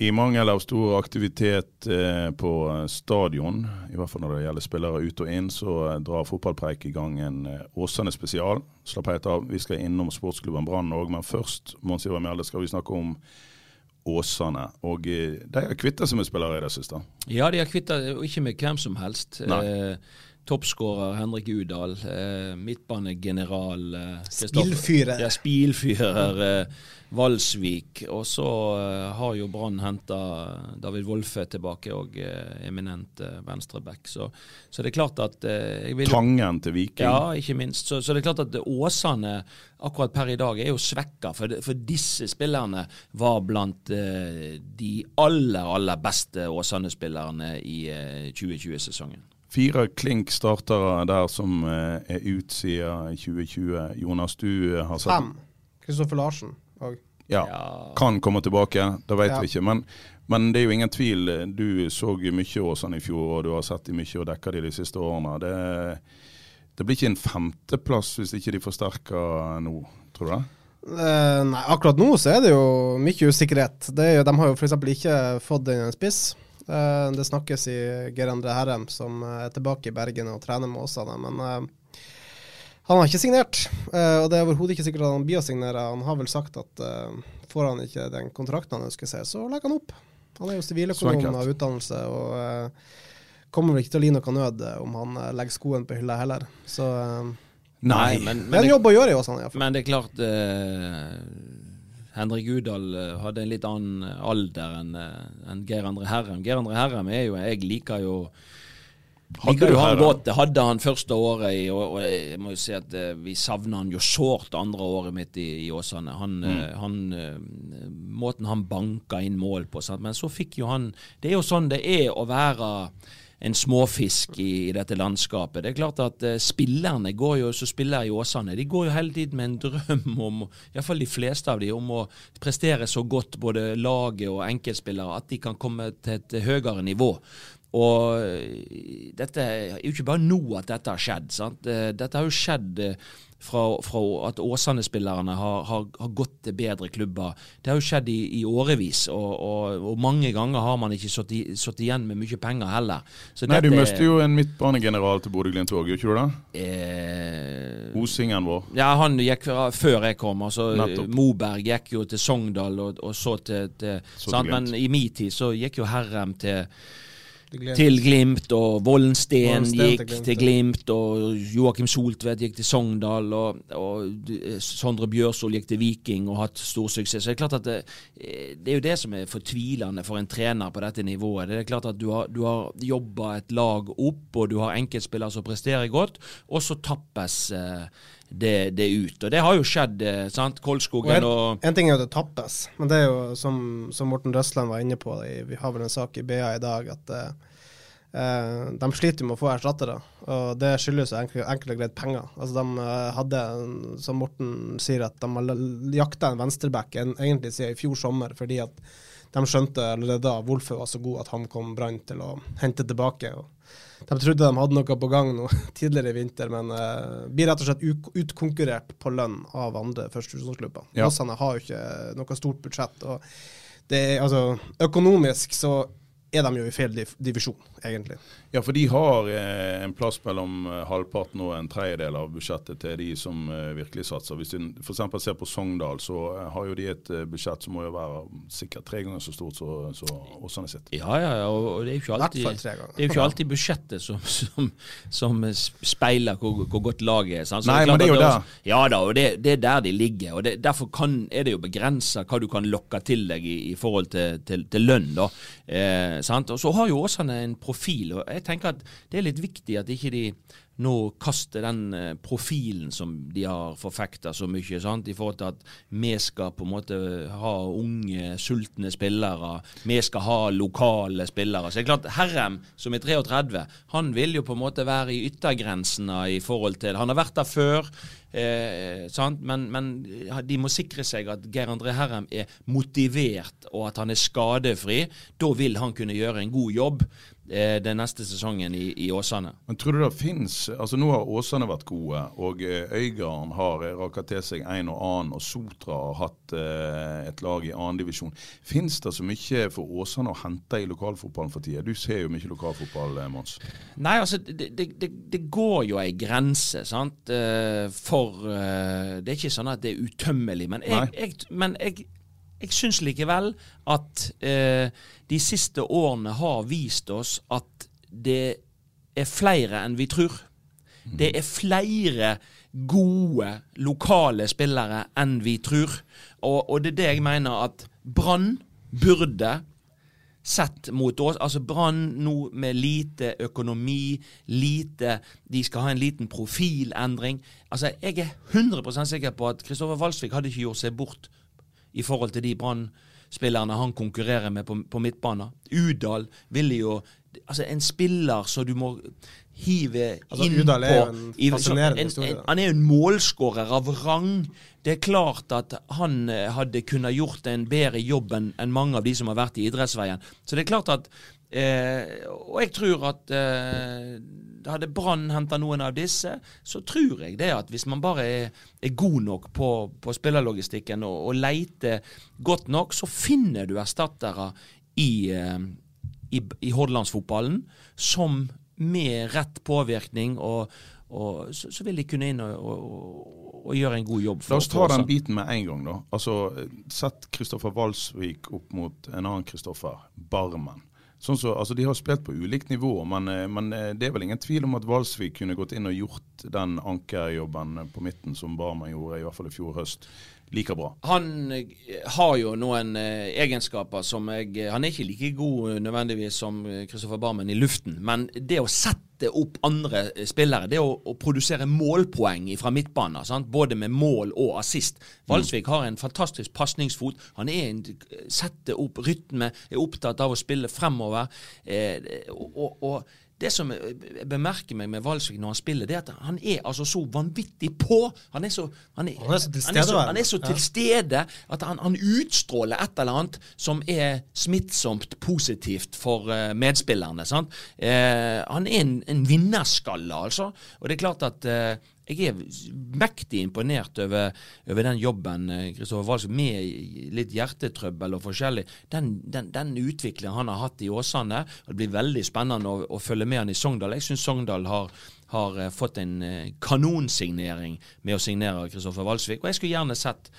I mangel av stor aktivitet eh, på stadion, i hvert fall når det gjelder spillere ut og inn, så eh, drar Fotballpreik i gang en eh, Åsane spesial. Slapp helt av, vi skal innom sportsklubben Brann òg, men først Mons Ivar Mjelde, skal vi snakke om Åsane. Og de har kvitta seg med spillere i det siste. Ja, de har kvitta ikke med hvem som helst. Nei. Eh, Toppskårer Henrik Udal. Eh, midtbanegeneral eh, Spilfyrer. Ja, spilfyrer eh, Valsvik. Og så eh, har jo Brann henta David Wolfe tilbake, og eh, eminent eh, venstreback. Så, så det er klart at eh, jeg vil Tangen til Viking. ja, ikke minst. Så, så det er klart at Åsane akkurat per i dag er jo svekka, for, for disse spillerne var blant eh, de aller, aller beste Åsane-spillerne i eh, 2020-sesongen. Fire klink startere der som eh, er ut siden 2020. Jonas, du eh, har sett Fem. Kristoffer Larsen. òg. Ja, kan komme tilbake, det vet Ja. vi ikke. Men, men det er jo ingen tvil. Du så mye Åsane i fjor, og du har sett dem mye og dekka de de siste årene. Det, det blir ikke en femteplass hvis ikke de forsterker nå, tror du det? Eh, nei, akkurat nå så er det jo mye usikkerhet. Det er jo, de har jo f.eks. ikke fått inn en spiss. Eh, det snakkes i Gerendre Herrem, som eh, er tilbake i Bergen og trener med Åsane. Men eh, han har ikke signert, eh, og det er overhodet ikke sikkert at han blir å signere. Han har vel sagt at får han ikke den kontrakten han ønsker seg, så legger han opp. Han er jo siviløkonom av utdannelse, og kommer vel ikke til å lide noe nød om han legger skoen på hylla heller. Så Nei, men, det er en jobb å gjøre i Åsane, men det er klart eh, Henrik Udal eh, hadde en litt annen alder enn en Geir André Herrem. Geir André Herrem er jo Jeg liker jo Hadde du han godt. Det hadde han første året i, og, og jeg må jo si at eh, vi savna han jo sårt andre året mitt i, i Åsane. Han, eh, han eh, Måten han banka inn mål på. Sant? Men så fikk jo han Det er jo sånn det er å være en småfisk i, dette landskapet. Det er klart at uh, spillerne går jo, som spiller i Åsane, de går jo hele tiden med en drøm om, iallfall de fleste av de, om å prestere så godt, både laget og enkeltspillere, at de kan komme til et høyere nivå. Og eh, dette er jo ikke bare nå at dette har skjedd. sant? Eh, Dette har jo skjedd eh, fra, fra at Åsane-spillerne har, har, har gått til bedre klubber. Det har jo skjedd i, i årevis, og, og, og mange ganger har man ikke sittet igjen med mye penger heller. Så Nei, du dette- mister jo en midtbanegeneral til Bodø-Glimt òg, gjør ikke du det? eh, Osingen vår. ja, han gikk fra- før jeg kom. altså Nettopp. Moberg gikk jo til Sogndal, og, og så til, til Så sant? Men i min tid så gikk jo Herrem til Til Glimt, og Vollensten gikk til til Glimt, Glimt, og Joakim Soltvedt gikk til Sogndal, og, og eh, Sondre Bjørsol gikk til Viking og hatt stor suksess. Så det er klart at det, eh, det er jo det som er fortvilende for en trener på dette nivået. Det er klart at du har, du har jobba et lag opp, og du har enkeltspillere som presterer godt, og så tappes eh, det, det ut. Og det har jo skjedd, eh, sant. Og Kolskogen en, og en ting er jo at det tappes, men det er jo som, som Morten Røsland var inne på, vi har vel en sak i BA i dag, at eh, eh, de sliter med å få erstattere. Og det skyldes enkelt, enkelt og greit penger. Altså de eh, hadde, som Morten sier, at de har jakta en venstreback egentlig siden i fjor sommer, fordi at de skjønte allerede da Wolfe var så god at han kom Brann til å hente tilbake. og de trodde de hadde noe på gang nå tidligere i vinter, men uh, blir rett og slett utkonkurrert på lønn av andre førstevisjonsklubber. Ja. Har jo ikke noe stort budsjett. og det altså, Økonomisk så er de jo i feil divisjon, egentlig. Ja, for de har eh, en plass mellom eh, halvparten og en tredjedel av budsjettet til de som eh, virkelig satser. Hvis du f.eks. ser på Sogndal, så har jo de et budsjett som må jo være sikkert tre ganger så stort som så Åsane sitt. Ja, ja, ja, og det er jo ikke alltid, det er jo ikke alltid budsjettet som, som, som speiler hvor, hvor godt laget er. Sant? Så Nei, klart men det er jo jo også- Ja da, og det, det er der de ligger. og det, Derfor kan, er det jo begrensa hva du kan lokke til deg i, i forhold til, til, til lønn. da. Eh, sant? Og Så har jo Åsane en profil, og jeg tenker at det er litt viktig at ikke de nå kaster den eh, profilen som de har forfekta så mye, sant? i forhold til at vi skal på en måte ha unge, sultne spillere, vi skal ha lokale spillere. Så det er klart, Herrem, som er 33, han vil jo på en måte være i yttergrensene i forhold til Han har vært der før. Eh, sant? Men, men de må sikre seg at Geir André Herrem er motivert, og at han er skadefri. Da vil han kunne gjøre en god jobb eh, den neste sesongen i, i Åsane. Men tror du det finnes altså Nå har Åsane vært gode, og eh, Øygarden har eh, raka til seg en og annen, og Sotra har hatt eh, et lag i annendivisjon. Fins det så mye for Åsane å hente i lokalfotballen for tida? Du ser jo mye lokalfotball, eh, Mons. Nei, altså, det, det, det, det går jo ei grense, sant. Eh, For eh, det er ikke sånn at det er utømmelig. Men jeg, jeg, men jeg, jeg syns likevel at eh, de siste årene har vist oss at det er flere enn vi tror. Det er flere gode lokale spillere enn vi tror. Og, og det er det jeg mener at Brann burde sett mot oss. Altså Brann nå med lite økonomi, lite De skal ha en liten profilendring. Altså Jeg er 100 sikker på at Kristoffer Walsvik hadde ikke gjort seg bort i forhold til de Brann-spillerne han konkurrerer med på, på midtbanen. Udal ville jo Altså En spiller så du må hive Altså, inn Udal er på jo en fascinerende en- historie, en- han er jo en målskårer av rang. Det er klart at han eh, hadde kunnet gjort en bedre jobb enn enn mange av de som har vært i idrettsveien. Så det er klart at eh, Og jeg tror at eh, hadde Brann henta noen av disse, så tror jeg det at hvis man bare er, er god nok på, på spillerlogistikken og, og leiter godt nok, så finner du erstattere i eh, i, i Hordalandsfotballen som med rett påvirkning og, og så, så vil de kunne inn og, og, og gjøre en god jobb. La oss ta den biten med en gang, da. Altså, Sett Kristoffer Walsvik opp mot en annen Kristoffer, Barmen. Sånn så, altså, de har spilt på ulikt nivå, men, eh, men eh, det er vel ingen tvil om at Walsvik kunne gått inn og gjort den ankerjobben på midten som Barmen gjorde, i hvert fall i fjor høst, like bra. Han eh, har jo noen eh, egenskaper som jeg eh, Han er ikke like god nødvendigvis som Kristoffer Barmen i luften, men det å sette opp andre spillere, det å, å produsere målpoeng fra midtbanen, sant? både med mål og assist Valsvik har en fantastisk pasningsfot. Han er en, setter opp rytme, er opptatt av å spille fremover. Eh, og, og det som jeg bemerker meg med Walsvik når han spiller, det er at han er altså så vanvittig på. Han er så, han er, Han er så han er så, han er så Ja. til stede at han, han utstråler et eller annet som er smittsomt positivt for eh, medspillerne. Sant? Eh, han er en, en vinnerskalle, altså. Og det er klart at eh, jeg er mektig imponert over, over den jobben eh, Kristoffer Walsk, med litt hjertetrøbbel og forskjellig. Den, den, den utviklingen han har hatt i Åsane. Det blir veldig spennende å, å følge med han i Sogndal. Jeg syns Sogndal har, har eh, fått en eh, kanonsignering med å signere Kristoffer Walsvik. Og jeg skulle gjerne sett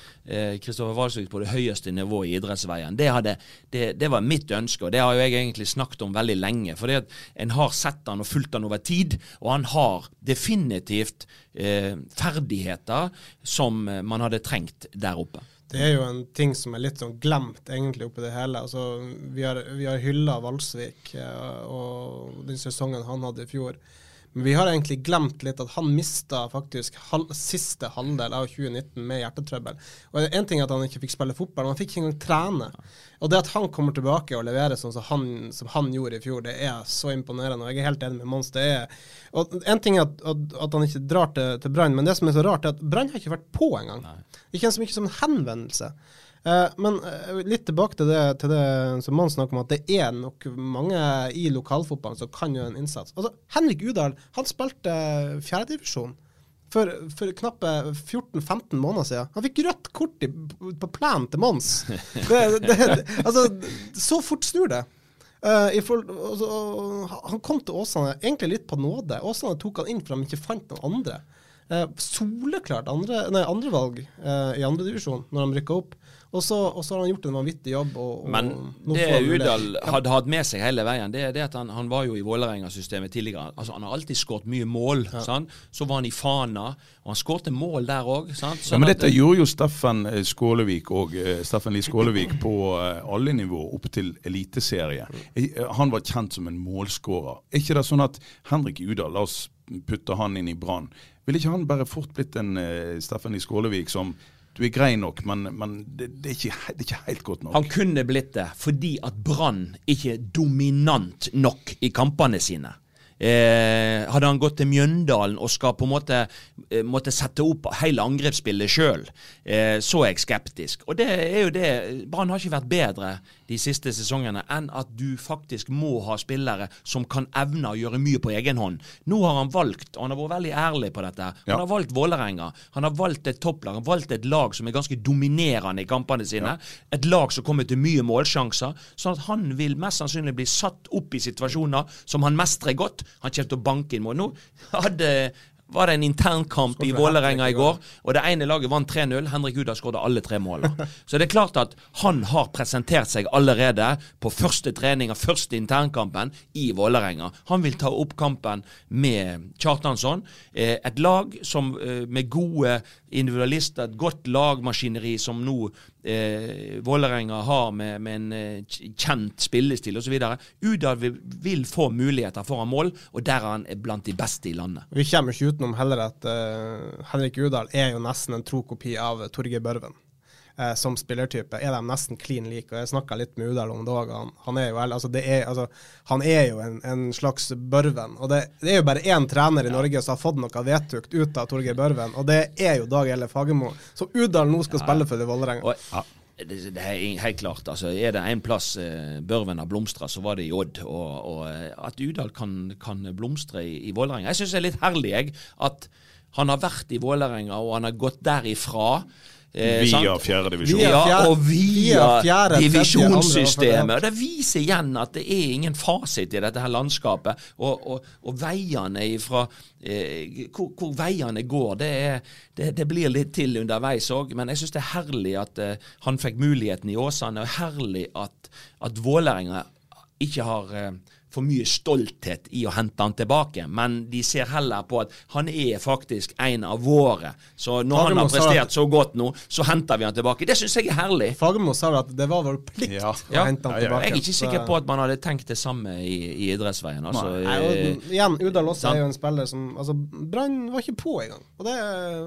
Kristoffer Walsvik på det høyeste nivået i idrettsveien. Det, hadde, det, det var mitt ønske, og det har jo jeg egentlig snakket om veldig lenge. For en har sett han og fulgt han over tid, og han har definitivt eh, ferdigheter som eh, man hadde trengt der oppe. Det er jo en ting som er litt sånn glemt egentlig oppi det hele. Altså, vi har, vi har hylla Valsvik eh, og den sesongen han hadde i fjor. Men vi har egentlig glemt litt at han mista faktisk hal siste halvdel av 2019 med hjertetrøbbel. Og En ting er at han ikke fikk spille fotball, men han fikk ikke engang trene. Og det at han kommer tilbake og leverer sånn som han, som han gjorde i fjor, det er så imponerende. Og jeg er helt enig med Mons. Det er, og En ting er at, at, at han ikke drar til, til Brann, men det som er så rart, er at Brann har ikke vært på engang. Ikke en så mye som en henvendelse. Eh, men eh, litt tilbake til det, til det som Mann snakker om, at det er nok mange i lokalfotballen som kan gjøre en innsats. Altså, Henrik Udal han spilte fjerdedivisjon for, for knappe 14-15 måneder siden. Han fikk rødt kort i, på plenen til Mons. Det, det, altså, så fort snur det. Uh, forhold, altså, han kom til Åsane egentlig litt på nåde. Åsane tok han inn for de ikke fant noen andre. Uh, soleklart andre, andrevalg uh, i andredivisjon når de rykka opp. Og så, og så har han gjort en vanvittig jobb. Og, og Men det. Udal hadde hatt med seg hele veien, det er det at han, han var jo i Vålerenga-systemet tidligere. Altså Han har alltid skåret mye mål. sant? Så var han i Fana, og han skårte mål der òg. Ja, men dette gjorde jo Steffen eh, Skålevik og eh, Steffen Lie Skålevik på eh, alle nivåer opp til eliteserie. Han var kjent som en målskårer. Er ikke det sånn at Henrik Udal, la oss putte han inn i Brann, ville ikke han bare fort blitt en Steffen Lie Skålevik som du er grei nok, men, men det, det, er ikke, det er ikke helt godt nok. Han kunne blitt det fordi at Brann ikke er dominant nok i kampene sine. Eh, hadde han gått til Mjøndalen og skal på en måte eh, måtte sette opp hele angrepsspillet sjøl, eh, så er jeg skeptisk. Og det er jo det Brann har ikke vært bedre de siste sesongene enn at du faktisk må ha spillere som kan evne å gjøre mye på egen hånd. Nå har han valgt, og han har vært veldig ærlig på dette, han Ja. har valgt Vålerenga. Han har valgt et topplag. Han har valgt et lag som er ganske dominerende i kampene sine. Et lag som kommer til mye målsjanser. Sånn at han vil mest sannsynlig bli satt opp i situasjoner som han mestrer godt. Han kommer til å banke inn mål. Nå hadde var det en internkamp i Vålerenga i går, og det ene laget vant 3-0. Henrik Uda skåret alle tre målene. Så det er klart at han har presentert seg allerede på første trening av første internkampen i Vålerenga. Han vil ta opp kampen med Kjartansson. Eh, Et lag som eh, med gode individualister, et godt lagmaskineri som nå eh, Vålerenga har med, med en eh, kjent spillestil osv. Uda vil, vil få muligheter foran mål, og der er han blant de beste i landet. Vi kommer ikke utenom heller at uh, Henrik Udal er jo nesten en tro kopi av Torgeir Børven. uh, som spillertype er de nesten klin like. og Jeg snakka litt med Udal om det òg. Han, han er jo altså det er, altså, han er jo en, en slags Børven. Og det, det er jo bare én trener i Norge som har fått noe vedtukt ut av Torgeir Børven, og det er jo Dag Elle Fagermo. Så Udal nå skal spille for Vålerenga. Og, det, det er helt klart. altså Er det en plass eh, Børven har blomstra, så var det i Odd. Og, og eh, at Udal kan, kan blomstre i, i Vålerenga Jeg syns det er litt herlig jeg, at han har vært i Vålerenga, og han har gått derifra. Eh, Via fjerdedivisjon. fjerde divisjon. Ja, og via, via divisjonssystemet. Det viser igjen at det er ingen fasit i dette her landskapet. Og, og, og veiene ifra eh, hvor, hvor veiene går, det, er, det, det blir litt til underveis òg. Men jeg syns det er herlig at eh, han fikk muligheten i Åsane, og herlig at, at Vålerenga ikke har eh, for mye stolthet i å hente han tilbake, men de ser heller på at han er faktisk en av våre. Så når han har prestert så godt nå, så henter vi han tilbake. Det syns jeg er herlig. Fagermo sa at det var vår plikt Ja. å Ja. hente han Ja, ja, tilbake. Jeg er ikke sikker på at man hadde tenkt det samme i, i idrettsveien. Altså, Nei, og eh, igjen, Udal også er jo en spiller som altså, Brann var ikke på engang. Og det,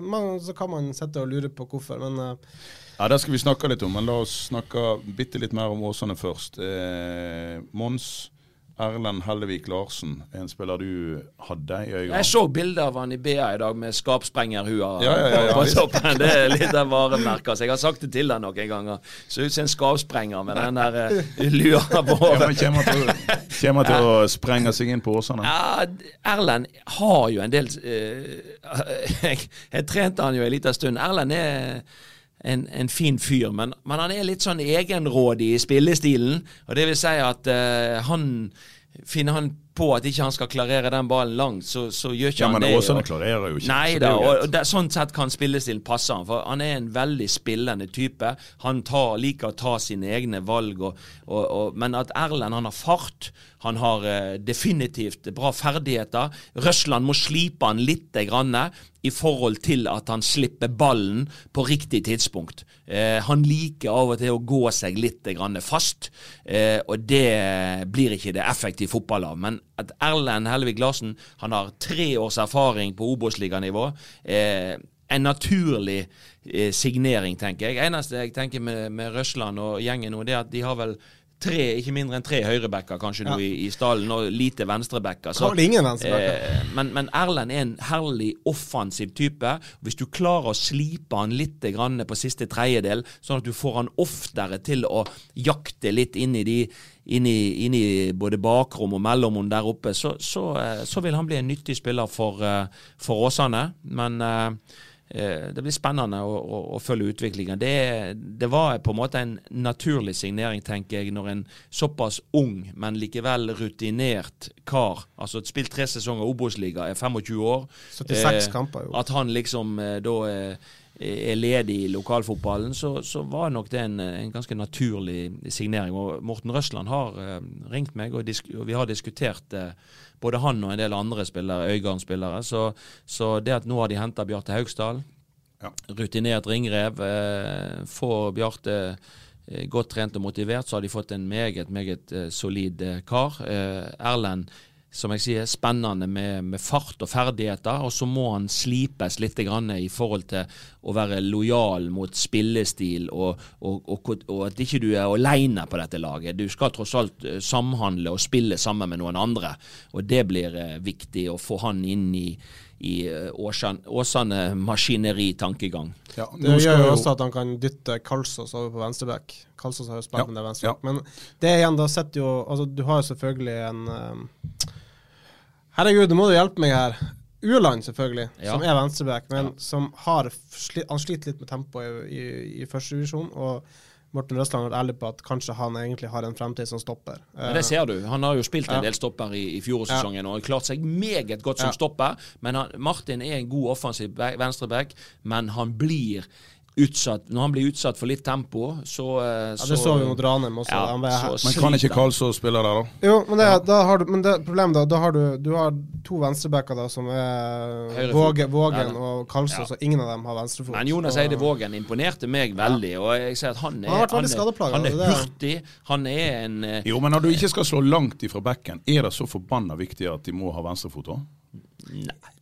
man, så kan man sitte og lure på hvorfor, men eh, Ja, Det skal vi snakke litt om, men la oss snakke bitte litt mer om Åsane først. Eh, Mons Erlend Hellevik Larsen, en spiller du hadde i øynene. jeg så bilde av han i BA i dag med skapsprengerhua Ja, ja, ja, ja. toppen. Det er litt av varemerket. Så jeg har sagt det til deg noen ganger. Ser ut som en skapsprenger med den der eh, lua på Ja, kommer til, kommer til å sprenge seg inn på Åsane. Ja, Erlend har jo en del uh, jeg, jeg trente han jo en liten stund. Erlend er en, en fin fyr, men, men han er litt sånn egenrådig i spillestilen. Og det vil si at uh, han Finner han på at ikke han skal klarere den ballen langt, så, så gjør ikke Ja, han men det. Åsane klarerer jo ikke. Nei da, og, det, sånn sett kan spillestilen passe han. For han er en veldig spillende type. Han tar, liker å ta sine egne valg. Og, og, og, men at Erlend han har fart, han har uh, definitivt bra ferdigheter. Røsland må slipe han litt grann, i forhold til at han slipper ballen på riktig tidspunkt. Eh, han liker av og til å gå seg litt grann fast, eh, og det blir ikke det effektive fotball av. Men at Erlend Hellevik Larsen han har tre års erfaring på Obos-liganivå. Eh, en naturlig eh, signering, tenker jeg. Eneste jeg tenker med, med Røsland og gjengen nå, det er at de har vel tre, ikke mindre enn tre høyrebacker kanskje nå i, i stallen, og lite venstrebacker. Så, ingen venstrebacker. Eh, men, men Erlend er en herlig offensiv type. Hvis du klarer å slipe han litt grann på siste tredjedel, sånn at du får han oftere til å jakte litt inn i de inn i, inn i både bakrom og mellomrom der oppe, så, så, eh, så vil han bli en nyttig spiller for, eh, for Åsane. Men eh, det blir spennende å, å, å følge utviklingen. Det, det, var på en måte en naturlig signering, tenker jeg, når en såpass ung, men likevel rutinert kar, altså spilt tre sesonger Obos-liga, er 25 år 76 kamper, jo. At han liksom eh, da eh, er ledig i lokalfotballen, så, så var nok det en, en, ganske naturlig signering. Og Morten Røsland har ringt meg, og, og, vi har diskutert uh, både han og en del andre spillere, Øygarden-spillere. Så, så, det at nå har de henta Bjarte Haugsdal, ja. rutinert ringrev, eh, får Bjarte godt trent og motivert, så har de fått en meget, meget solid kar. Erlend som jeg sier, spennende med, med, fart og ferdigheter. Og så må han slipes litt i forhold til å være lojal mot spillestil, og, og, og, og at ikke du er alene på dette laget. Du skal tross alt eh, samhandle og spille sammen med noen andre. Og det blir eh, viktig å få han inn i, i eh, Åsane maskineri-tankegang. Ja, det gjør jo også at han kan dytte Kalsås over på venstreback. Kalsås har jo spilt ja, venstreback. Ja. Men det igjen, da sitter jo altså Du har jo selvfølgelig en um, Herregud, nå må du hjelpe meg her. Ueland, selvfølgelig, ja. som er venstreback, men ja. som har sli, han sliter litt med tempoet i, i, i første divisjon. Og Morten Røsland har vært ærlig på at kanskje han egentlig har en fremtid som stopper. Men det ser du. Han har jo spilt en ja. del stopper i, i fjorårssesongen og har klart seg meget godt som stopper. Men han, Martin er en god offensiv venstreback, men han blir utsatt, når han blir utsatt for litt tempo, så, eh, ja, Det så vi mot Ranheim også. Ja, men kan ikke Karlså spille der, da? Jo, men, det, da har du, men det problemet da, da har du, du har to venstrebacker da, som er Våge, Vågen ja, og Karlså, så ingen av dem har venstrefot. Men Jonas Eide Vågen imponerte meg veldig, og jeg ser at han er, han er, han er hurtig, han er en uh, Jo, men når du ikke skal slå langt ifra bekken, er det så forbanna viktig at de må ha venstrefot òg? Nei.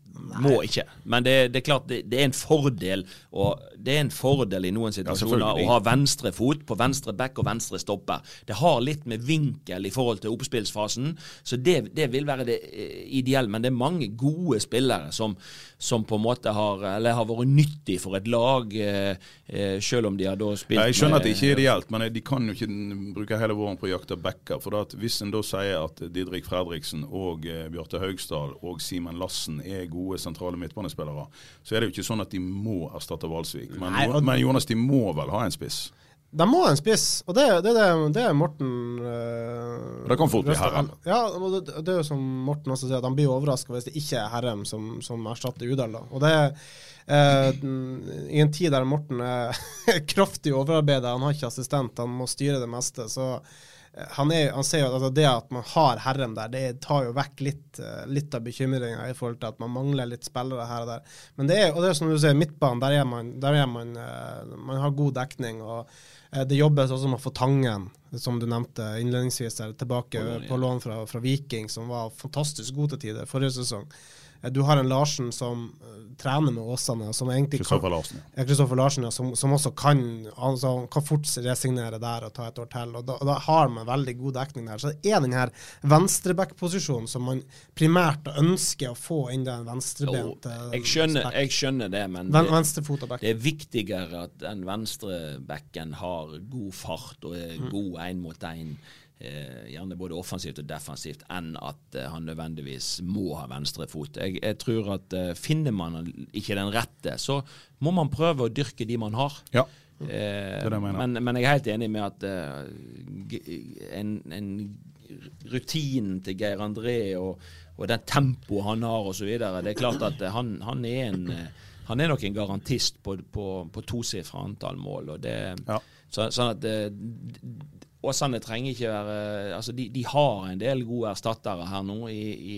Må ikke. Men det, det er klart det, det, er en fordel og det er en fordel i noen situasjoner ja, å ha venstre fot på venstre back og venstre stopper. Det har litt med vinkel i forhold til oppspillsfasen, så det, det vil være det eh, ideelle. Men det er mange gode spillere som, som på en måte har, eller har vært nyttig for et lag, eh, eh selv om de har da spilt ja, Jeg skjønner at det ikke er ideelt, men de kan jo ikke bruke hele våren på å jakte backer. For hvis en da sier at Didrik Fredriksen og eh, Bjarte Haugsdal og Simen Lassen er gode sentrale midtbanespillere, så er det jo ikke sånn at de må erstatte Valsvik. Men, Nei, og, men Jonas, de må vel ha en spiss? De må en spiss, og det, det, det, det er Morten uh, Det kan fort bli Herrem. Ja, det, det, er jo som Morten også sier, at han blir overraska hvis det ikke er Herrem som, som erstatter Udal. Da. Og det uh, I en tid der Morten er kraftig overarbeida, han har ikke assistent, han må styre det meste, så han, er, han ser jo at altså det at man har Herrem der, det tar jo vekk litt, eh, litt av bekymringa i forhold til at man mangler litt spillere her og der. Men det er, og det er som du sier, midtbanen, der er man, der er man, uh, man har god dekning. og Det jobbes også med å få Tangen, som du nevnte innledningsvis, der, tilbake på lån fra, fra Viking, som var fantastisk god til tider forrige sesong. Du har en Larsen som uh, trener med Åsane. som egentlig Kristoffer Larsen. Ja, Kristoffer Larsen, ja, som, som, også kan, altså, kan fort resignere der og ta et år til. og Da, og da har man veldig god dekning der. Så det er den her venstreback-posisjonen som man primært ønsker å få inn den venstrebente jeg skjønner, jeg skjønner det, men Ven, det, det, er viktigere at den venstrebacken har god fart og er god én mot én eh, gjerne både offensivt og defensivt, enn at eh, han nødvendigvis må ha venstre fot. Jeg, jeg tror at eh, finner man ikke den rette, så må man prøve å dyrke de man har. Ja. Eh, jeg men, men, jeg er helt enig med at eh, en, en rutinen til Geir André og, og den tempoet han har osv. Det er klart at eh, han, han, er en han er nok en garantist på, på, på tosifra antall mål. og det, ja. Så, sånn at Åsane trenger ikke være altså de, de, har en del gode erstattere her nå. I, i,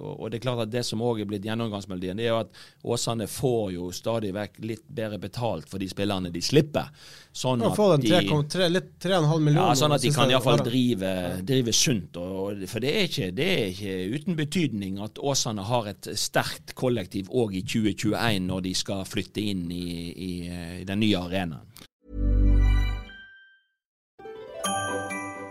og det er klart at det som òg er blitt gjennomgangsmelodien, det er jo at Åsane får jo stadig vekk litt bedre betalt for de spillerne de slipper. Sånn at de, 3, litt 3 millioner. Ja, sånn at de kan iallfall drive, drive sunt. Og, for det er, ikke, det er, ikke, uten betydning at Åsane har et sterkt kollektiv òg i 2021, når de skal flytte inn i, i, i den nye arenaen.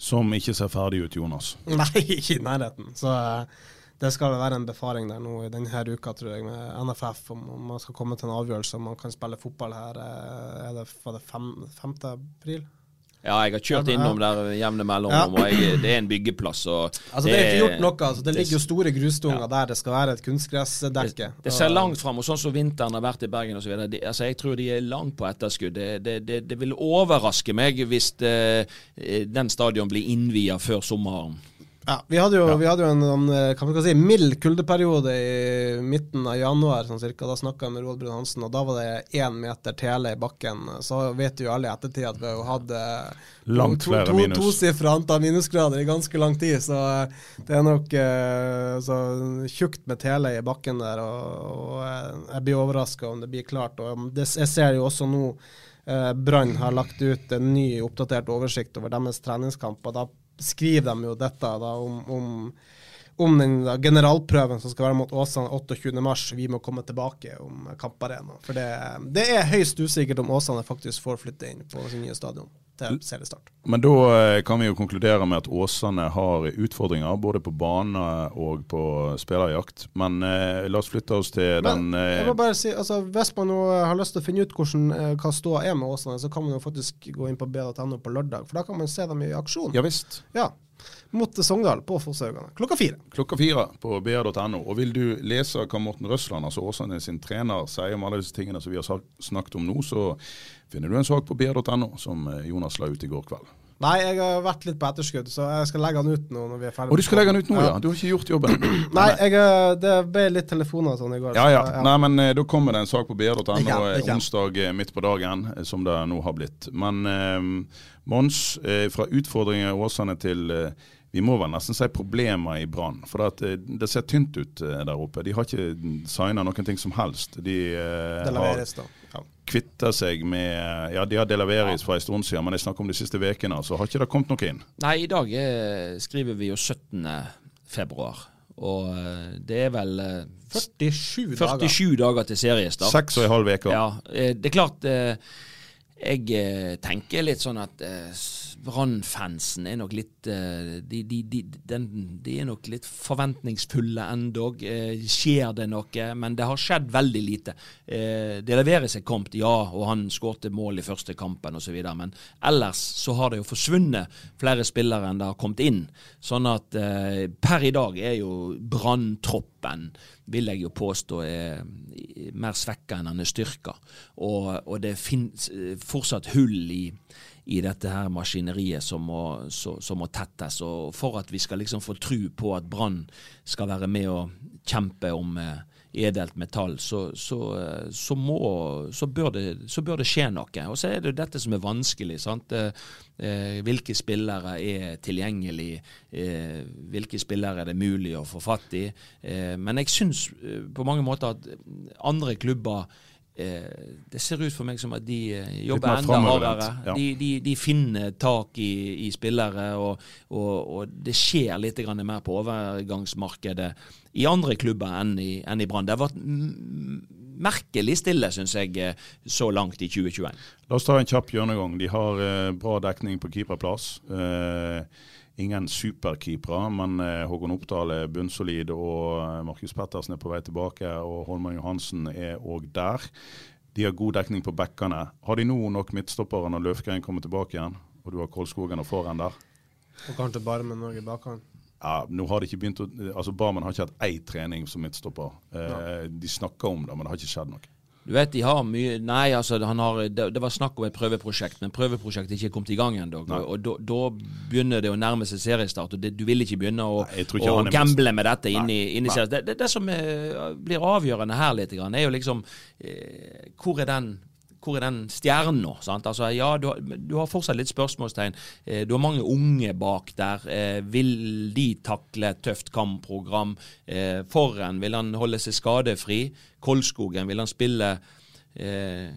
Som ikke ser ferdig ut, Jonas. Nei, ikke i nærheten. Så eh, det skal være en befaring der nå i denne uka, tror jeg, med NFF, om, man skal komme til en avgjørelse om man kan spille fotball her. eh, Er det, var det fem, 5. april? Ja, jeg har kjørt innom der jevne mellomrom, Ja. og jeg, det er en byggeplass. Altså, det er ikke gjort noe. Altså, det ligger jo store grusdunger der det skal være et kunstgressdekke. Det ser langt fram, og sånn som vinteren har vært i Bergen osv. Altså, jeg tror de er langt på etterskudd. Det, det, det, det vil overraske meg hvis eh, den stadion blir innvia før sommeren. Ja, vi hadde jo, vi hadde jo en, en skal si, mild kuldeperiode i midten av januar, sånn cirka. Da snakka jeg med Roald Brun Hansen, og da var det én meter tele i bakken. Så vet jo alle i ettertid at vi har hatt eh, Langt to, flere minus. tosifra antall minusgrader i ganske lang tid. Så eh, det er nok eh, så tjukt med tele i bakken der, og, og eh, jeg blir overraska om det blir klart. Og det, jeg ser jo også nå eh, Brann har lagt ut en ny oppdatert oversikt over deres treningskamp, og da skriver de jo dette da, om, om, om den da, generalprøven som skal være mot Åsane 28.3. Vi må komme tilbake om kamparena. For det, det er høyst usikkert om Åsane faktisk får flytte inn på sin nye stadion til seriestart. Men da eh, kan vi jo konkludere med at Åsane har utfordringer både på bane og på spillerjakt. Men eh, la oss flytte oss til Men den jeg eh, må bare si, altså, Hvis man nå har lyst til å finne ut hvordan, eh, hva ståa er med Åsane, så kan man jo faktisk gå inn på b.no på lørdag. For da kan man se dem i aksjon. Ja visst. Ja. Mot Sogndal på Fosshaugane klokka fire. Klokka fire på br.no. Og vil du lese hva Morten Røsland, altså Åsane sin trener, sier om alle disse tingene som vi har snakket om nå, så finner du en sak på br.no som eh, Jonas la ut i går kveld. Nei, jeg har vært litt på etterskudd, så jeg skal legge den ut nå når vi er ferdige. Og du skal legge den ut nå, ja? Du har ikke gjort jobben? Nei, jeg, eh, det ble litt telefoner og sånn i går. Ja, ja. så, Nei, men eh, da kommer det en sak på br.no onsdag midt på dagen, som det nå har blitt. Men eh, Mons, eh, fra utfordringer i Åsane til eh, vi må vel nesten si problemer i Brann. For at, eh, det ser tynt ut eh, der oppe. De har ikke signa noen ting som helst. De eh, Det har leveres. Ja. kvitta seg med Ja, de har Delaveris fra en stund siden, men jeg snakker om de siste ukene, så har ikke det kommet noe inn. Nei, i dag eh, skriver vi jo 17. februar, og det er vel 47, 47 dager. dager til seriestart. Seks og en halv uke. Ja, det er klart eh, Jeg eh, tenker litt sånn at eh, Brann-fansen er nok litt eh, de, de, de, den, de er nok litt forventningsfulle endog. Eh, skjer det noe? Men det har skjedd veldig lite. Det leveres er kommet, ja, og han skårte mål i første kampen osv. Men ellers så har det jo forsvunnet flere spillere enn det har kommet inn. Sånn at per i dag er jo Brann-troppen vil jeg jo påstå er mer svekka enn han er styrka. Og, og det finnes eh, fortsatt hull i, i dette her maskineriet som må, som må tettes. Og for at vi skal liksom få tru på at Brann skal være med og kjempe om eh, edelt metall, så, så, eh, så, må, så, bør det, så bør det skje noe. Og så er det jo dette som er vanskelig. sant? Eh, eh, hvilke spillere er tilgjengelig? Hvilke spillere er det mulig å få fatt i? Men jeg syns på mange måter at andre klubber det ser ut for meg som at de eh, jobber enda hardere. ja. De, de, de finner tak i, i spillere, og, og, og det skjer litt grann mer på overgangsmarkedet i andre klubber enn i, enn i Brann. Det har vært merkelig stille, syns jeg, eh, så langt i 2021. La oss ta en kjapp gjennomgang. De har eh, bra dekning på keeperplass. Eh, ingen superkeepere, men eh, Håkon Oppdal er bunnsolid, og eh, Markus Pettersen er på vei tilbake, og Holman Johansen er òg der. De har god dekning på bekkene. Har de nå nok midtstoppere når Løfgren kommer tilbake igjen, og du har Kolskogen og Foran der? Og kanskje bare med Norge i bakhånd. Ja, nå har de ikke begynt å, altså Barmen har ikke hatt ei trening som midtstopper. Eh, de snakker om det, men det har ikke skjedd noe. Du vet, de har mye Nei, altså, han har, det, det var snakk om et prøveprosjekt, men prøveprosjektet er ikke kommet i gang ennå. Og, da, begynner det å nærme seg seriestart, og det, du vil ikke begynne å, Nei, ikke å gamble med dette inn i, inn i. Det, det, det som er, blir avgjørende her litt, er jo liksom eh, Hvor er den hvor er den stjernen nå? Altså, ja, du, har- du har fortsatt litt spørsmålstegn. Eh, du har mange unge bak der. Eh, vil de takle et tøft kampprogram? Eh, Forren, vil han holde seg skadefri? Kolskogen, vil han spille eh,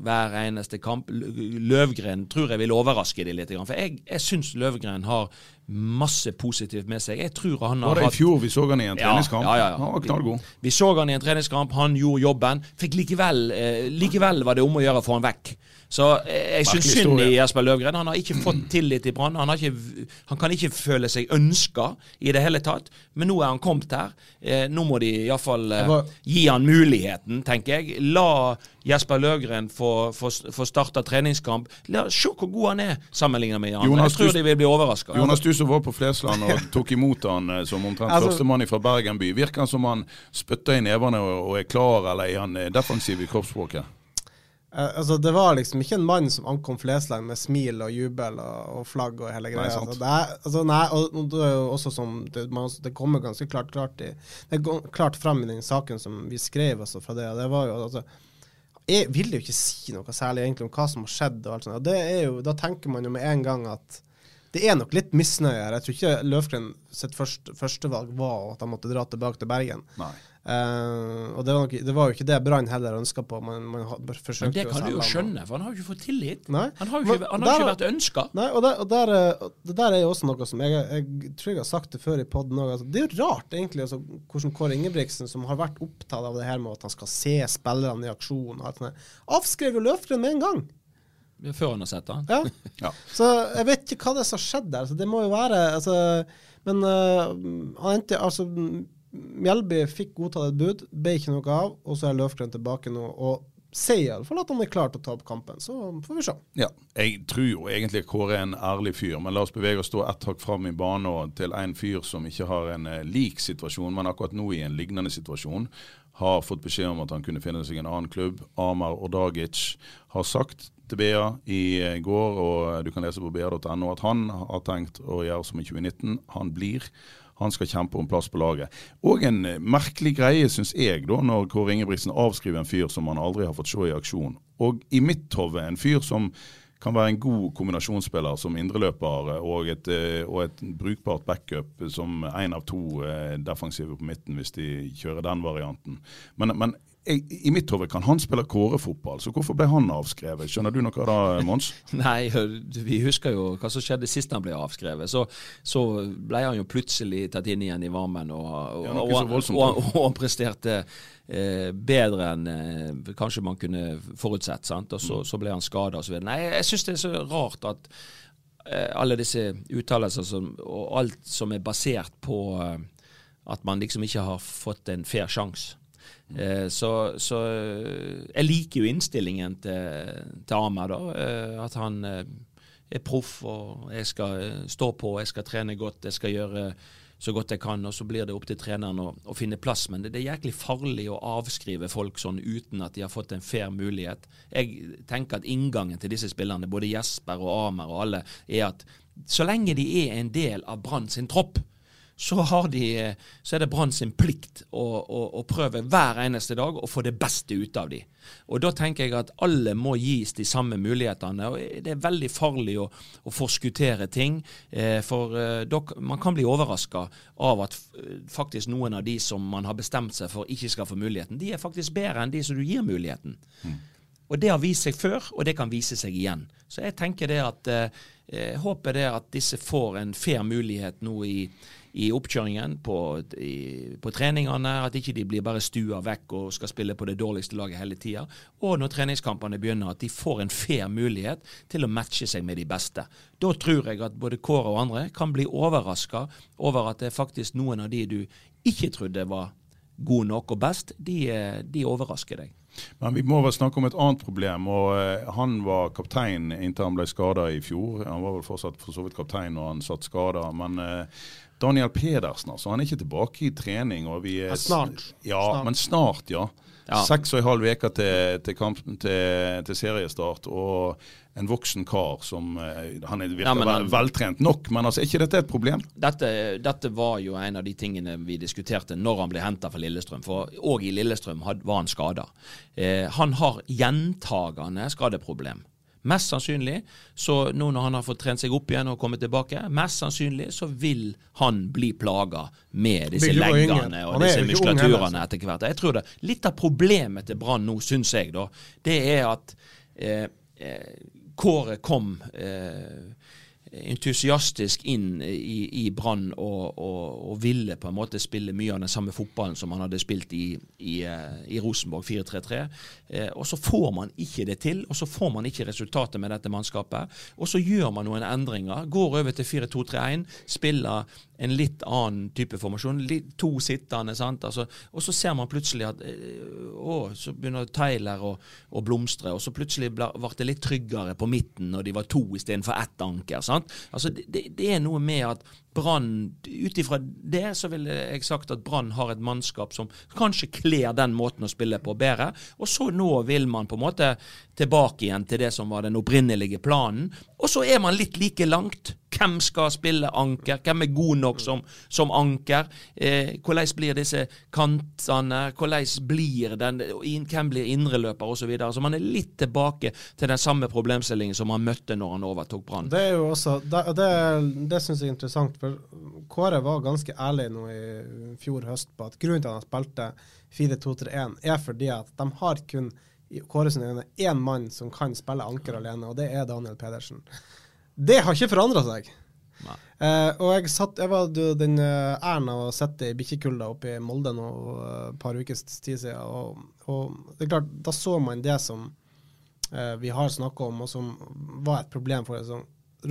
hver eneste kamp? Løvgren tror jeg vil overraske de litt. For jeg, jeg syns Løvgren har masse positivt med seg. Jeg tror han har Var det i hatt fjor vi så han i en treningskamp? ja, ja, ja. Han var knallgod. Vi så han i en treningskamp, han gjorde jobben. Fikk likevel, eh, likevel var det om å gjøre å få han vekk. Så eh, jeg syns synd i. Jesper Løvgren. Han har ikke fått tillit i Brann. Han, han kan ikke føle seg ønska i det hele tatt. Men nå er han kommet her. Eh, nå må de iallfall eh, gi han muligheten, tenker jeg. La Jesper Løvgren få, få, få starta treningskamp. La, se hvor god han er sammenlignet med Jan. Jonas, Jeg tror de vil bli overraska. Jonas, du som var på Flesland og tok imot han eh, som omtrent Altså- førstemann fra Bergen by. Virker han som han spytter i nevene og, er klar, eller er han eh, defensiv i kroppsspråket? Eh, altså, det var liksom ikke en mann som ankom Flesland med smil og jubel og, og flagg og hele Nei, greia. sant. altså, det er, altså, nei, og det er jo også som det, man, det kommer ganske klart, klart, i, det går klart fram i den saken som vi skrev altså, fra det. og det var jo altså Jeg vil jo ikke si noe særlig egentlig om hva som har skjedd. og alt sånt. og det er jo, Da tenker man jo med en gang at det er nok litt misnøye her. Jeg tror ikke Løfgren sitt første, førstevalg var at han måtte dra tilbake til Bergen. Nei. Eh, og det var, nok, det var jo ikke det Brann heller ønska på. Man, man Men det kan du jo skjønne, for han har jo ikke fått tillit. Nei. Han har jo ikke, han har der- ikke vært ønska. Og, der, og der, det der er jo også noe som jeg, jeg tror jeg har sagt det før i poden òg. Altså, det er jo rart egentlig altså, hvordan Kåre Ingebrigtsen, som har vært opptatt av det her med at han skal se spillerne i aksjon, avskrev jo Løfgren med en gang. Før han har sett den. Ja. Ja. Så jeg vet ikke hva det er som har skjedd der. Så det må jo være altså, Men uh, han endte altså Mjelby fikk godtatt et bud, ble ikke noe av, og så er Løfgren tilbake nå. og sier iallfall at han er klar til å ta opp kampen. Så får vi se. Ja, jeg tror jo egentlig Kåre er en ærlig fyr, men la oss bevege oss da ett hakk fram i banen og til en fyr som ikke har en eh, lik situasjon, men akkurat nå i en lignende situasjon. Har fått beskjed om at han kunne finne seg en annen klubb. Amar Ordagic har sagt til BA i går, og du kan lese på ba.no, at han har tenkt å gjøre som i 2019. Han blir. Han skal kjempe om plass på laget. Og en eh, merkelig greie, syns jeg, da, når Kåre Ingebrigtsen avskriver en fyr som han aldri har fått se i aksjon. Og i mitt hode en fyr som kan være en god kombinasjonsspiller som indreløper eh, og et, eh, og et brukbart backup som én av to defensive på midten, hvis de kjører den varianten. Men, men jeg, i mitt hode kan han spille kårefotball, så hvorfor ble han avskrevet? Skjønner du noe da, Mons? Nei, vi husker jo hva som skjedde sist han ble avskrevet. Så, så ble han jo plutselig tatt inn igjen i varmen, og, og, Ja, og, og, og han presterte eh, bedre enn eh, kanskje man kunne forutsett. Sant? Og Mm. så, så ble han skada osv. Nei, jeg syns det er så rart at eh, alle disse uttalelser og alt som er basert på eh, at man liksom ikke har fått en fair sjanse. Eh, så, så eh, jeg liker jo innstillingen til, til Ahmed, da. eh, at han er proff og jeg skal stå på, jeg skal trene godt, jeg skal gjøre så godt jeg kan, og så blir det opp til treneren å, å finne plass. Men det, det er jæklig farlig å avskrive folk sånn uten at de har fått en fair mulighet. Jeg tenker at inngangen til disse spillerne, både Jesper og Amer og alle, er at så lenge de er en del av Brann sin tropp, så, har de, så er det Brann sin plikt å, å, å prøve hver eneste dag å få det beste ut av de. Og Da tenker jeg at alle må gis de samme mulighetene. og Det er veldig farlig å, å forskuttere ting. Eh, for eh, man kan bli overraska av at eh, faktisk noen av de som man har bestemt seg for ikke skal få muligheten, de er faktisk bedre enn de som du gir muligheten. Og Det har vist seg før, og det kan vise seg igjen. Så jeg tenker det at eh, håper det at disse får en fair mulighet nå i, i oppkjøringen på, i, på treningene. At ikke de blir bare stua vekk og skal spille på det dårligste laget hele tida. Og når treningskampene begynner, at de får en fair mulighet til å matche seg med de beste. Da tror jeg at både Kåre og andre kan bli overraska over at det er faktisk noen av de du ikke trodde var gode nok og best, de, eh, de overrasker deg. Men vi må vel snakke om et annet problem. og eh, Han var kaptein inntil han ble skada i fjor. Han var vel fortsatt for så vidt kaptein når han satt skada. Men eh, Daniel Pedersen altså, han er ikke tilbake i trening. er, Ja, snart. Ja, Snart. men snart, ja. Ja. Seks og en halv uke til, til, kamp, til, til seriestart. og en voksen kar som eh, Han er virker Ja, han- veltrent nok, men altså, er ikke dette et problem? Dette, dette var jo en av de tingene vi diskuterte når han ble henta fra Lillestrøm. For òg i Lillestrøm had, var han skada. Eh, han har gjentagende skadeproblem. Mest sannsynlig, så nå når han har fått trent seg opp igjen og kommet tilbake, mest sannsynlig så vil han bli plaga med disse leggene og disse muskulaturene etter hvert. Jeg tror det, Litt av problemet til Brann nå, syns jeg, da, det er at eh, eh, Kåret kom eh, entusiastisk inn i, i Brann og, og, og, ville på en måte spille mye av den samme fotballen som han hadde spilt i, i, eh, i Rosenborg 4-3-3. Eh, og så får man ikke det til, og så får man ikke resultatet med dette mannskapet. Og så gjør man noen endringer. Går over til 4-2-3-1, spiller en litt annen type formasjon. Litt, to sittende. sant? Altså, og så ser man plutselig at eh, å, så begynner Tyler å, å blomstre. Og så plutselig ble det litt tryggere på midten når de var to istedenfor ett anker. sant? Altså, det, det er noe med at Brann Ut ifra det så ville jeg sagt at Brann har et mannskap som kanskje kler den måten å spille på bedre. Og så nå vil man på en måte tilbake igjen til det som var den opprinnelige planen. Og så er man litt like langt. Hvem skal spille anker? Hvem er god nok som, som anker? Eh, hvordan blir disse kantene? Hvordan blir den, Hvem blir indreløper osv.? Så, videre. så man er litt tilbake til den samme problemstillingen som man møtte når han overtok Brann. Det er jo også, det, det, det syns jeg er interessant. For Kåre var ganske ærlig nå i fjor høst på at grunnen til at han spilte 4-2-3-1, er fordi at de har kun i Kåre sine øyne én mann som kan spille anker alene, og det er Daniel Pedersen. Det har ikke forandra seg. Uh, og jeg, satt, jeg var den uh, æren av å sitte i bikkjekulda oppe i Molde nå et uh, par ukers tid siden. Og, og, det er klart, da så man det som uh, vi har snakka om, og som var et problem for det,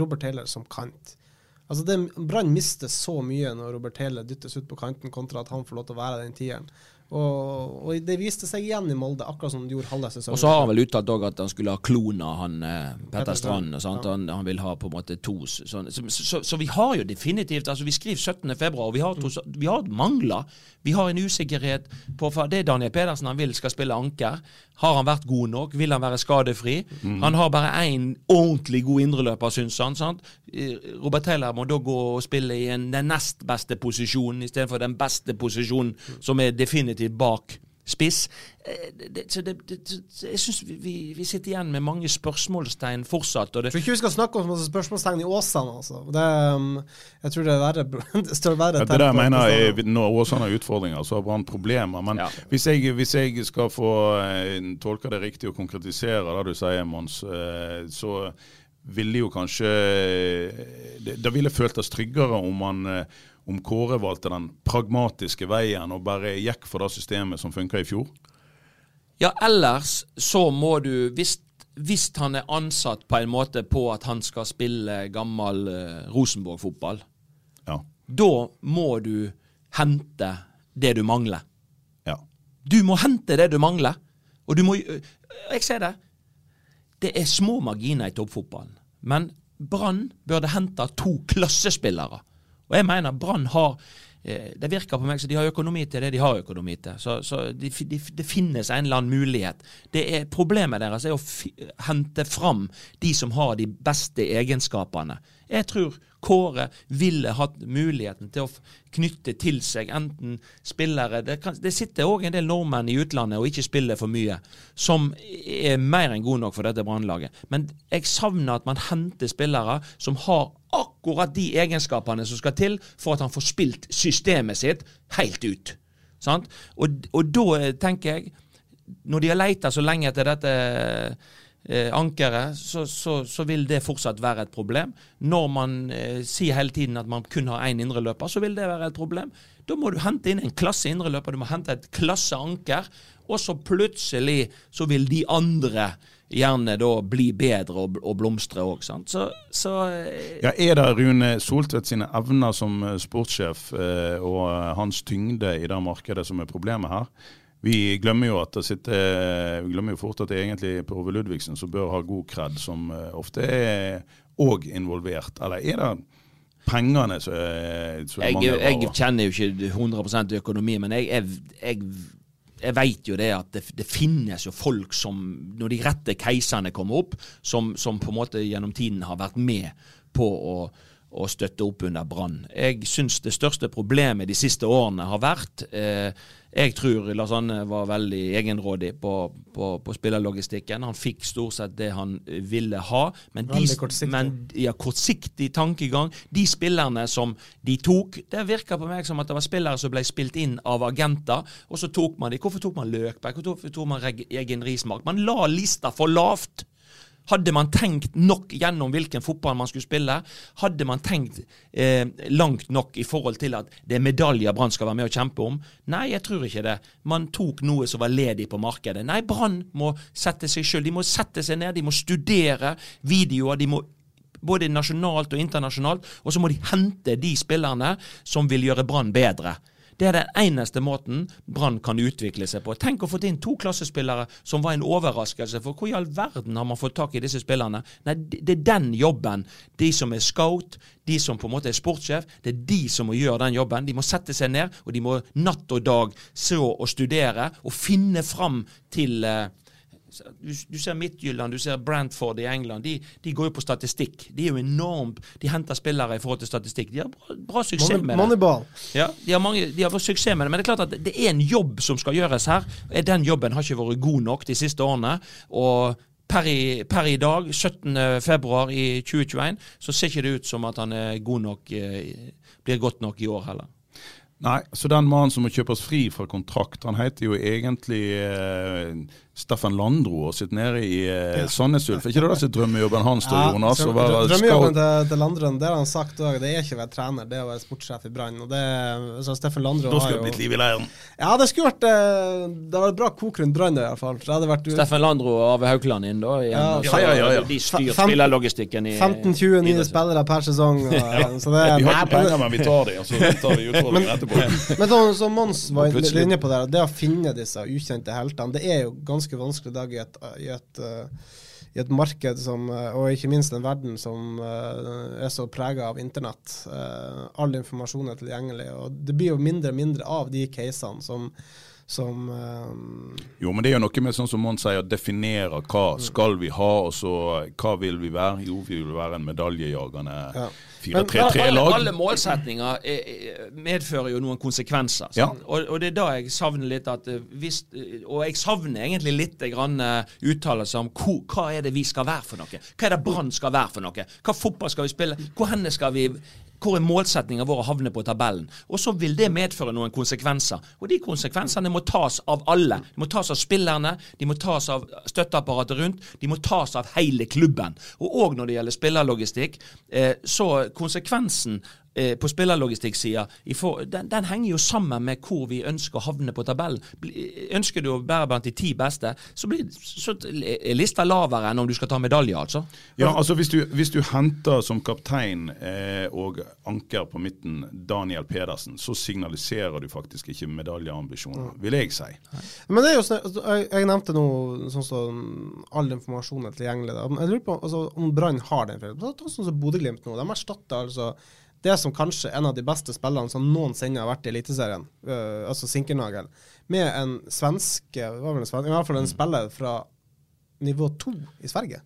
Robert Taylor som kant. Altså Brann mister så mye når Robert Hele dyttes ut på kanten, kontra at han får lov til å være den tieren. Og, og, det viste seg igjen i Molde, akkurat som det gjorde halve sesongen. Og så har han vel uttalt at han skulle ha klona han eh, Petter Strand. Ja. Han, han, vil ha på en måte to sånn. så, så, så, vi har jo definitivt altså Vi skriver 17. februar, og vi har, to, vi har mangler. Vi har en usikkerhet på for Det er Daniel Pedersen han vil skal spille anker. Har han vært god nok? Vil han være skadefri? Mm. Han har bare én ordentlig god indreløper, syns han. sant? Robert Taylor må da gå og spille i en, den nest beste posisjonen istedenfor den beste posisjonen, som er definitivt bak spiss. Eh, det, så det, det, jeg syns vi, vi, sitter igjen med mange spørsmålstegn fortsatt. Og det For ikke vi skal snakke om spørsmålstegn i Åsane, altså. Det, um, jeg tror det er verre det står verre ja, Det der mener jeg, Når Åsane har utfordringer, så har Brann problemer. Men ja. hvis, jeg, hvis, jeg, skal få uh, tolke det riktig og konkretisere det du sier, Mons, uh, så ville jo kanskje Det, det ville føltes tryggere om man om Kåre valgte den pragmatiske veien og bare gikk for det systemet som funka i fjor? Ja, ellers så må du hvis, hvis, han er ansatt på en måte på at han skal spille gammel uh, Rosenborg-fotball, ja. da må du hente det du mangler. Ja. Du må hente det du mangler. Og du må uh, Jeg ser det. Det er små marginer i toppfotballen. Men Brann burde hente to klassespillere og jeg mener Brann har eh, det virker på meg som de har økonomi til det de har økonomi til. Så, så de, de, det finnes en eller annen mulighet. Det er Problemet deres er å hente fram de som har de beste egenskapene. Jeg tror Kåre ville hatt muligheten til å knytte til seg enten spillere Det, kan, det sitter òg en del nordmenn i utlandet og ikke spiller for mye, som er mer enn gode nok for dette brannlaget. Men jeg savner at man henter spillere som har akkurat de egenskapene som skal til for at han får spilt systemet sitt helt ut. Og, og, da tenker jeg, når de har leita så lenge etter dette eh, ankeret, så, så, så, vil det fortsatt være et problem. Når man eh, sier hele tiden at man kun har én indreløper, så vil det være et problem. Da må du hente inn en klasse indreløper, du må hente et klasse anker, og så plutselig så vil de andre gjerne da bli bedre og, og blomstre òg. Så, så eh, ja, Er det Rune Soltvedt sine evner som eh, sportssjef eh, og hans tyngde i det markedet som er problemet her? Vi glemmer jo at det sitter, vi glemmer jo fort at det er egentlig Per Ove Ludvigsen som bør ha god kred, som ofte er òg involvert. Eller er det pengene som, er, som jeg, jeg, kjenner jo ikke 100 økonomi, men jeg, jeg, jeg jeg veit jo det at det, det, finnes jo folk som, når de rette keiserne kommer opp, som, som, på en måte gjennom tiden har vært med på å, å støtte opp under Brann. Jeg syns det største problemet de siste årene har vært eh, jeg tror Lars var veldig egenrådig på, på, på spillerlogistikken. Han fikk stort sett det han ville ha. Men, de, kortsiktig. men ja, kortsiktig tankegang. De spillerne som de tok Det virka på meg som at det var spillere som ble spilt inn av agenter, og så tok man de. Hvorfor tok man Løkberg? Hvorfor tok man Egen Rismark? Man la lista for lavt. Hadde man tenkt nok gjennom hvilken fotball man skulle spille? Hadde man tenkt eh, langt nok i forhold til at det er medaljer Brann skal være med og kjempe om? Nei, jeg tror ikke det. Man tok noe som var ledig på markedet. Nei, Brann må sette seg sjøl. De må sette seg ned, de må studere videoer. de må både nasjonalt og internasjonalt, og så må de hente de spillerne som vil gjøre Brann bedre. Det er den eneste måten Brann kan utvikle seg på. Tenk å få inn to klassespillere som var en overraskelse. For hvor i all verden har man fått tak i disse spillerne? Nei, det er den jobben. De som er scout, de som på en måte er sportssjef, det er de som må gjøre den jobben. De må sette seg ned, og de må natt og dag se og studere og finne fram til uh, du, du, ser Midtjylland, du ser Brantford i England. De, de, går jo på statistikk. De er jo enormt De henter spillere i forhold til statistikk. De har bra, bra suksess Money, med det. Moneyball. Ja, de har, mange, de har fått suksess med det. Men det er klart at det er en jobb som skal gjøres her. Den jobben har ikke vært god nok de siste årene. Og Per i, per i, dag, 17.2 i 2021, så ser ikke det ut som at han er god nok, eh, blir godt nok i år heller. Nei, så den mannen som må kjøpes fri fra kontrakt, han heter jo egentlig eh, Steffen Landro og sitte nede i eh, Sandnes Ulf. Er ikke det som drømmejobben hans? Ja, Jonas? Drøm, drømmejobben til, til Landro det har han sagt òg. Det er ikke å være trener, det er å være sportssjef i Brann. Så Steffen Landro Da skulle det blitt liv i leiren. Ja, det skulle vært eh, Det hadde vært bra kok rundt Brann, i hvert fall. Vært, Steffen Landro og Ave Haukeland inn, da? Igjen, ja, ja, ja, ja, De styrer spillerlogistikken i 15-20 nye spillere per sesong. Og, ja. så det, vi har ikke penger, men vi tar dem, og så tar vi utfordringen etterpå. Men som Mons var inne på der, det å finne disse ukjente heltene, det er jo ganske vanskelig i dag i et, i et, eh, i et marked som, eh, og ikke minst en verden som uh, er så prega av internett. All informasjon er tilgjengelig. og Det blir jo mindre og mindre av de casene som, som uh, Jo, men det er jo noe med sånn som Mons sier, definere hva skal vi ha, og så hva vil vi være? Jo, vi vil være en medaljejagende ja. 4-3-3-lag. Alle, målsetninger medfører jo noen konsekvenser. Ja. Og, og, det er da jeg savner litt at hvis, Og jeg savner egentlig litt grann uttalelser om hvor, hva er det vi skal være for noe? Hva er det Brann skal være for noe? Hva fotball skal vi spille? Hvor henne skal vi hvor er målsettinga vår å havne på tabellen? Og så vil det medføre noen konsekvenser. Og de konsekvensene må tas av alle. De må tas av spillerne, de må tas av støtteapparatet rundt, de må tas av hele klubben. Og òg når det gjelder spillerlogistikk, eh, så konsekvensen eh, på spillerlogistikksida, den, den, henger jo sammen med hvor vi ønsker å havne på tabellen. Ønsker du å bære blant de ti beste, så, blir, så er lista lavere enn om du skal ta medalje, altså. Ja, altså hvis du, hvis du henter som kaptein eh, og anker på midten Daniel Pedersen, så signaliserer du faktisk ikke medaljeambisjoner, vil jeg si. Men det er jo sånn, jeg, jeg nevnte nå sånn som all informasjon er tilgjengelig. Jeg lurer på altså, om Brann har den. Sånn som Bodø-Glimt nå. De erstatter altså det som kanskje en av de beste spillerne som noensinne har vært i Eliteserien, uh, altså Sinkernagel, med en svenske, en svenske, i hvert fall en spiller fra nivå to i Sverige.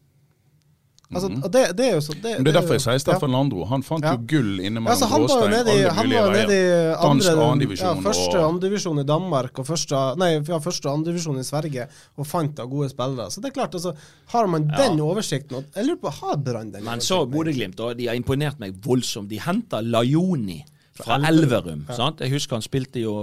Altså, mm. det, det, er jo så, det, det, er derfor jeg sier Steffen ja. Landro. Han fant ja. jo gull inne mellom altså, Gråstein, alle mulige veier. Dansk andredivisjon. Ja, første og andredivisjon i Danmark og første, nei, ja, første og andredivisjon i Sverige, og fant da gode spillere. Så det er klart, altså, har man den oversikten Jeg lurer på, har Brann den? Men så Bodø-Glimt, de har imponert meg voldsomt. De henter Lajoni fra Elverum. Ja. Jeg husker han spilte jo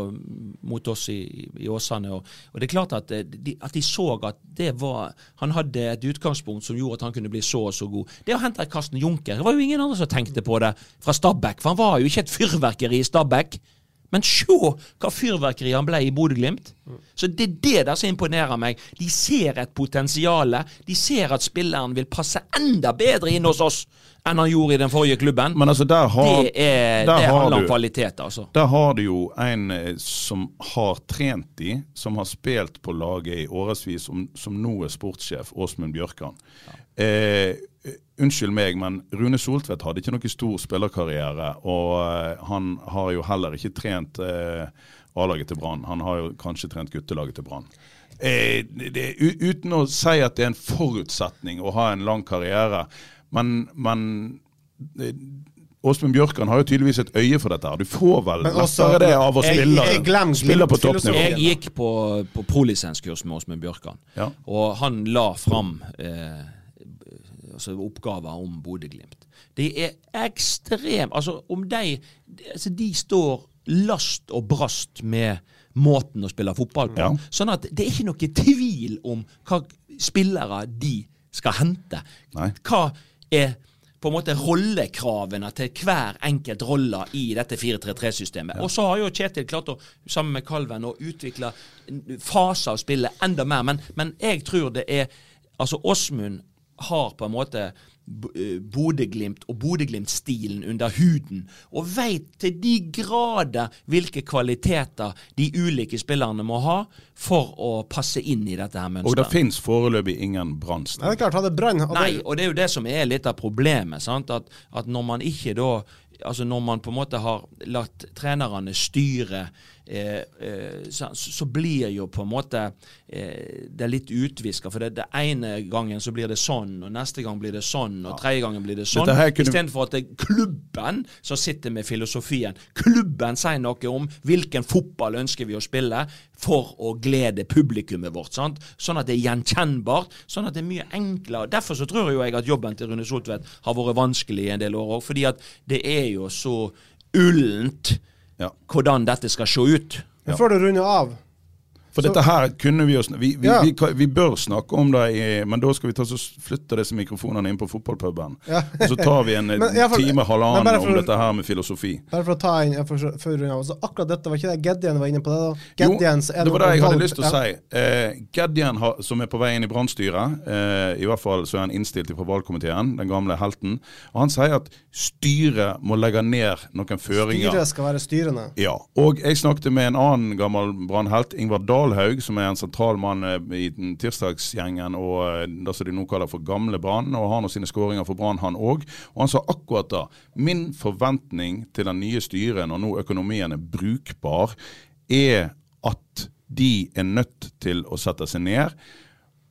mot oss i, i Åsane. Og, og, det er klart at eh, de, at de, så at det var Han hadde et utgangspunkt som gjorde at han kunne bli så og så god. Det å hente Karsten Junker Det var jo ingen andre som tenkte på det fra Stabæk, for han var jo ikke et fyrverkeri i Stabæk. Men se hva fyrverkeri han ble i Bodø-Glimt. Så det er det der som imponerer meg. De ser et potensial. De ser at spilleren vil passe enda bedre inn hos oss enn han gjorde i den forrige klubben. Men altså der har, det, er, det handler om kvalitet, altså. Der har du jo en eh, som har trent de, som har spilt på laget i årevis, som, som, nå er sportssjef, Åsmund Bjørkan. Ja. Eh, Unnskyld meg, men Rune Soltvedt hadde ikke noe stor spillerkarriere. Og uh, han har jo heller ikke trent uh, A-laget til Brann. Han har jo kanskje trent guttelaget til Brann. Eh, uten å si at det er en forutsetning å ha en lang karriere, men, men Åsmund Bjørkan har jo tydeligvis et øye for dette. Du får vel lettere det av å spille, jeg, jeg spille på toppnivå. Jeg gikk på, på prolisenskurs med Åsmund Bjørkan, ja. og han la fram eh, altså oppgaver om Bodø-Glimt. Det er ekstremt Altså, om de altså De står last og brast med måten å spille fotball på. Ja. Sånn at det er ikke noe tvil om hva spillere de skal hente. Nei. Hva er på en måte rollekravene til hver enkelt rolle i dette 4-3-3-systemet. Og så har jo Kjetil klart å, sammen med Kalven å utvikle faser av spillet enda mer. Men, men jeg tror det er Altså, Åsmund har på en måte Bodø-Glimt og Bodø-Glimt-stilen under huden, og veit til de grader hvilke kvaliteter de ulike spillerne må ha for å passe inn i dette her Og det mønsteret. fins foreløpig ingen Nei, det er klart, hadde Brann Nei, og det er jo det som er litt av problemet. Sant? At, at når man ikke da Altså når man på en måte har latt trenerne styre, eh, eh, så, så blir jo på en måte eh, det er litt utviska. For det, det ene gangen så blir det sånn, og neste gang blir det sånn, og tredje gangen blir det sånn. Kunne- Istedenfor at det er klubben som sitter med filosofien. Klubben sier noe om hvilken fotball ønsker vi å spille for å glede publikummet vårt. Sant? Sånn at det er gjenkjennbart. Sånn at det er mye enklere. Derfor så tror jeg at jobben til Rune Soltvedt har vært vanskelig i en del år òg. Fordi at det er jo så ullent. Hvordan dette skal se ut. Ja. Før du runder av For dette her kunne vi jo vi, vi, Ja. vi, vi bør snakke om det, i, men da skal vi ta så flytte disse mikrofonene inn på fotballpuben. Ja. Og så tar vi en eh, Men hvert time, halvannen for om dette her med filosofi. Bare for å ta inn for, før vi runder av. Så akkurat dette, var ikke det Gedjen var inne på det? da? Jo, er det var det jeg hadde lyst til å si. Eh, Gedjen, som er på vei inn i brannstyret, eh, i hvert fall så er han innstilt fra valgkomiteen, den gamle helten, og han sier at styret må legge ned noen føringer. Styret skal være styrende. Ja, og jeg snakket med en annen gammel brannhelt, Ingvar Dalhaug, som er en sentral mann eh, i tirsdagsgjengen og eh, det som de nå kaller for Gamle Brann, og har nå sine skåringer for Brann, han òg. Og han sa akkurat da Min forventning til den nye styret, når nå økonomien er brukbar, er at de er nødt til å sette seg ned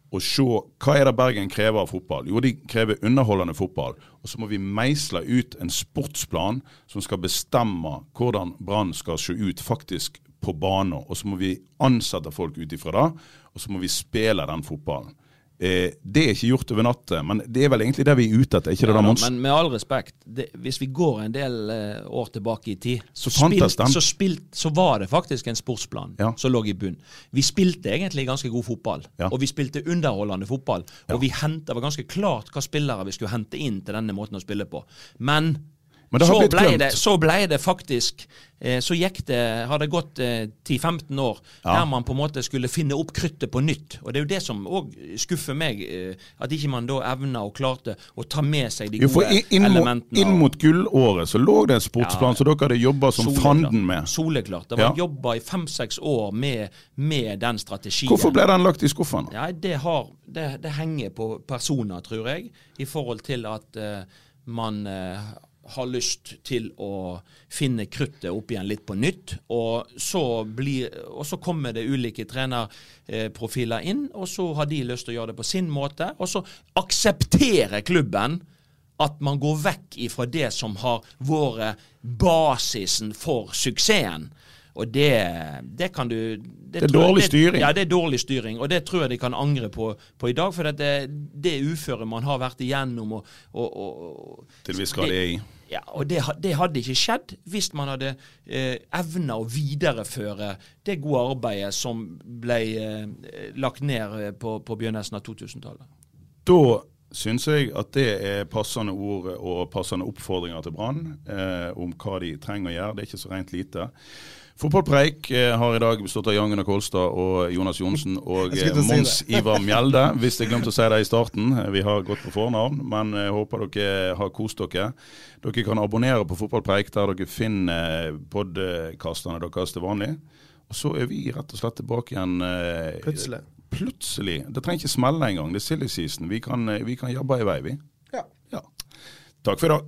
og se hva er det Bergen krever av fotball. Jo, de krever underholdende fotball. Og så må vi meisle ut en sportsplan som skal bestemme hvordan Brann skal se ut faktisk på banen. Og så må vi ansette folk ut ifra det, og så må vi spille den fotballen. Eh, det er ikke gjort over natta, men det er vel egentlig det vi er ute etter, ikke det Ja da, da, Mons? men med all respekt, det, hvis vi går en del eh, år tilbake i tid, Så spilt, så, spilt, så var det faktisk en sportsplan Ja. som lå i bunn. Vi spilte egentlig ganske god fotball, Ja. og vi spilte underholdende fotball. Og vi hentet, det var ganske klart hva spillere vi skulle hente inn til denne måten å spille på. Men, Men det har så, blitt glemt. det, så ble det faktisk eh, Så gikk det, har det gått eh, 10-15 år Ja. der man på en måte skulle finne opp kruttet på nytt. Og det er jo det som òg skuffer meg, eh, at ikke man da evna og klarte å ta med seg de Jo, gode inn, inn, mot, elementene. inn mot gullåret så lå det en sportsplan Ja. som dere hadde jobba som fanden med. Soleklart. Det var Ja. jobba i fem-seks år med, med den strategien. Hvorfor ble den lagt i skuffen? Ja, det, har, det, det henger på personer, tror jeg, i forhold til at eh, man eh, har lyst til å finne kruttet opp igjen litt på nytt. Og så, blir, og så kommer det ulike trenerprofiler inn, og så har de lyst til å gjøre det på sin måte. Og så aksepterer klubben at man går vekk ifra det som har vært basisen for suksessen. Og det, det kan du Det er tror dårlig styring. Ja, det er dårlig styring, og det tror jeg de kan angre på, på i dag. For det, det uføret man har vært igjennom og, og, og Til vi skal det i. ja, og det, det hadde ikke skjedd hvis man hadde eh, evna å videreføre det gode arbeidet som ble eh, lagt ned eh, på, på begynnelsen av 2000-tallet. Da syns jeg at det er passende ord og passende oppfordringer til Brann eh, om hva de trenger å gjøre. Det er ikke så rent lite. Fotballpreik eh, har i dag bestått av Jan Gunnar Kolstad og Jonas Johnsen og eh, å si Ivar Mjelde. Hvis jeg glemte å si det i starten. Eh, Vi har gått på fornavn, men jeg håper dere har kost dere. Dere kan abonnere på Fotballpreik der dere finner podkastene deres til vanlig. Og så er vi rett og slett tilbake igjen Plutselig. Plutselig. Det trenger ikke smelle engang. Det er silly season. Vi kan, vi kan jobbe i vei, vi. Ja. Ja. Takk for i dag.